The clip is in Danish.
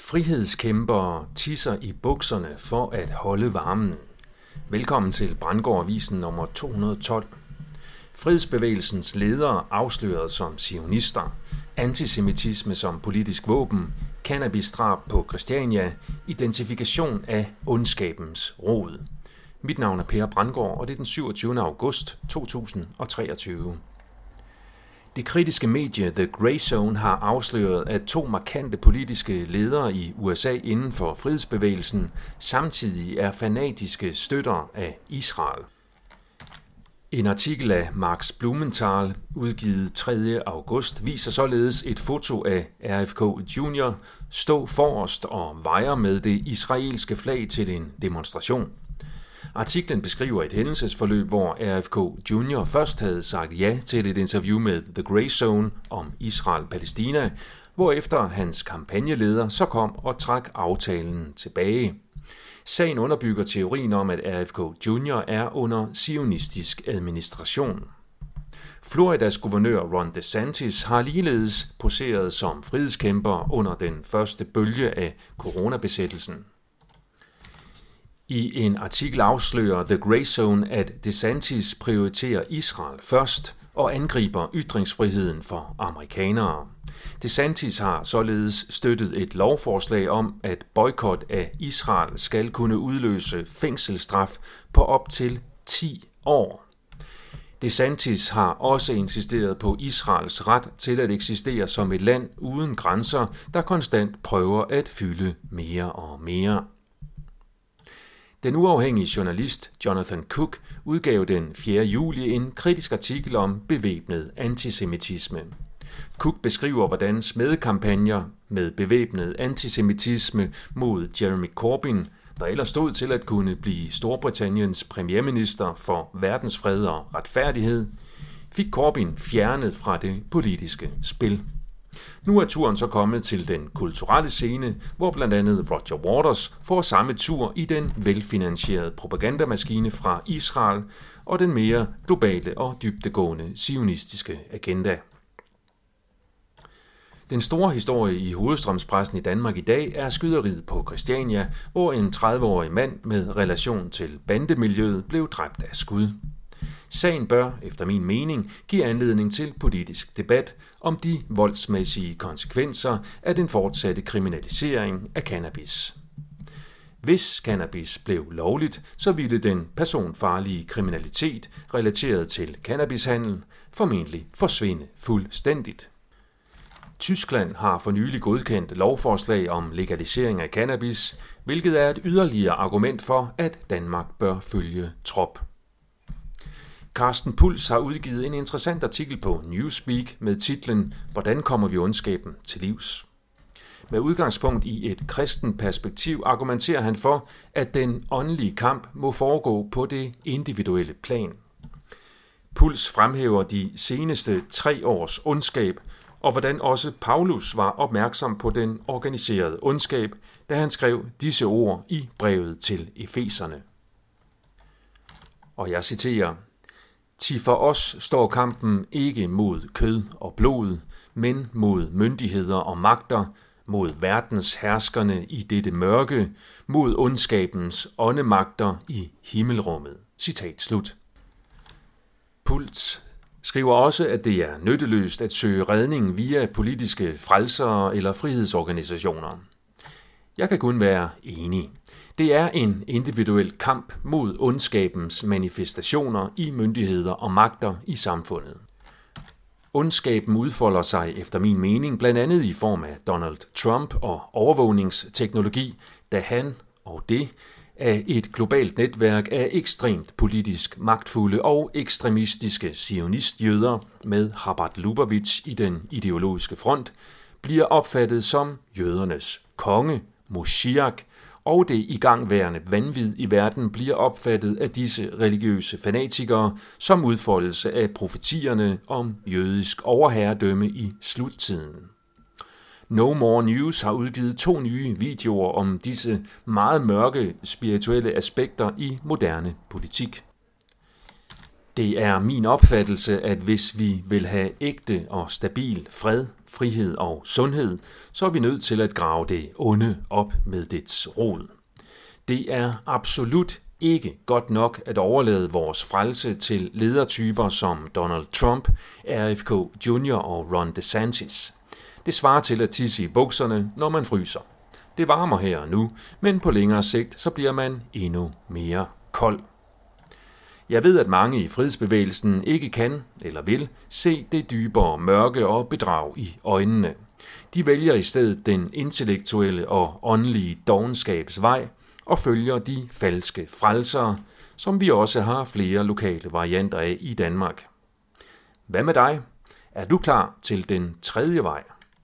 Frihedskæmpere tisser i bukserne for at holde varmen. Velkommen til Brandgårdavisen nummer 212. Frihedsbevægelsens ledere afsløret som sionister, antisemitisme som politisk våben, cannabisdrab på Christiania, identifikation af ondskabens rod. Mit navn er Per Brandgård, og det er den 27. august 2023. Det kritiske medie The Grey Zone har afsløret, at to markante politiske ledere i USA inden for frihedsbevægelsen samtidig er fanatiske støtter af Israel. En artikel af Max Blumenthal, udgivet 3. august, viser således et foto af RFK Jr. stå forrest og vejer med det israelske flag til en demonstration. Artiklen beskriver et hændelsesforløb, hvor RFK Junior først havde sagt ja til et interview med The Grey Zone om Israel-Palæstina, hvorefter hans kampagneleder så kom og trak aftalen tilbage. Sagen underbygger teorien om, at RFK Junior er under sionistisk administration. Floridas guvernør Ron DeSantis har ligeledes poseret som frihedskæmper under den første bølge af coronabesættelsen. I en artikel afslører The Grey Zone, at DeSantis prioriterer Israel først og angriber ytringsfriheden for amerikanere. DeSantis har således støttet et lovforslag om, at boykot af Israel skal kunne udløse fængselsstraf på op til 10 år. DeSantis har også insisteret på Israels ret til at eksistere som et land uden grænser, der konstant prøver at fylde mere og mere. Den uafhængige journalist Jonathan Cook udgav den 4. juli en kritisk artikel om bevæbnet antisemitisme. Cook beskriver, hvordan smedekampagner med bevæbnet antisemitisme mod Jeremy Corbyn, der ellers stod til at kunne blive Storbritanniens premierminister for verdensfred og retfærdighed, fik Corbyn fjernet fra det politiske spil. Nu er turen så kommet til den kulturelle scene, hvor blandt andet Roger Waters får samme tur i den velfinansierede propagandamaskine fra Israel og den mere globale og dybdegående sionistiske agenda. Den store historie i hovedstrømspressen i Danmark i dag er skyderiet på Christiania, hvor en 30-årig mand med relation til bandemiljøet blev dræbt af skud. Sagen bør, efter min mening, give anledning til politisk debat om de voldsmæssige konsekvenser af den fortsatte kriminalisering af cannabis. Hvis cannabis blev lovligt, så ville den personfarlige kriminalitet relateret til cannabishandel formentlig forsvinde fuldstændigt. Tyskland har for nylig godkendt lovforslag om legalisering af cannabis, hvilket er et yderligere argument for, at Danmark bør følge trop. Carsten Puls har udgivet en interessant artikel på Newspeak med titlen Hvordan kommer vi ondskaben til livs? Med udgangspunkt i et kristen perspektiv argumenterer han for, at den åndelige kamp må foregå på det individuelle plan. Puls fremhæver de seneste tre års ondskab, og hvordan også Paulus var opmærksom på den organiserede ondskab, da han skrev disse ord i brevet til Efeserne. Og jeg citerer, Ti for os står kampen ikke mod kød og blod, men mod myndigheder og magter, mod verdens herskerne i dette mørke, mod ondskabens åndemagter i himmelrummet. Citat slut. Pult skriver også, at det er nytteløst at søge redning via politiske frelsere eller frihedsorganisationer. Jeg kan kun være enig. Det er en individuel kamp mod ondskabens manifestationer i myndigheder og magter i samfundet. Ondskaben udfolder sig efter min mening blandt andet i form af Donald Trump og overvågningsteknologi, da han og det af et globalt netværk af ekstremt politisk magtfulde og ekstremistiske sionistjøder med Chabad Lubavitch i den ideologiske front, bliver opfattet som jødernes konge, Moshiach, og det igangværende vanvid i verden bliver opfattet af disse religiøse fanatikere som udfoldelse af profetierne om jødisk overherredømme i sluttiden. No More News har udgivet to nye videoer om disse meget mørke spirituelle aspekter i moderne politik. Det er min opfattelse, at hvis vi vil have ægte og stabil fred, frihed og sundhed, så er vi nødt til at grave det onde op med dets rod. Det er absolut ikke godt nok at overlade vores frelse til ledertyper som Donald Trump, RFK Jr. og Ron DeSantis. Det svarer til at tisse i bukserne, når man fryser. Det varmer her og nu, men på længere sigt så bliver man endnu mere kold. Jeg ved, at mange i frihedsbevægelsen ikke kan eller vil se det dybere mørke og bedrag i øjnene. De vælger i stedet den intellektuelle og åndelige dogenskabs vej og følger de falske frelsere, som vi også har flere lokale varianter af i Danmark. Hvad med dig? Er du klar til den tredje vej?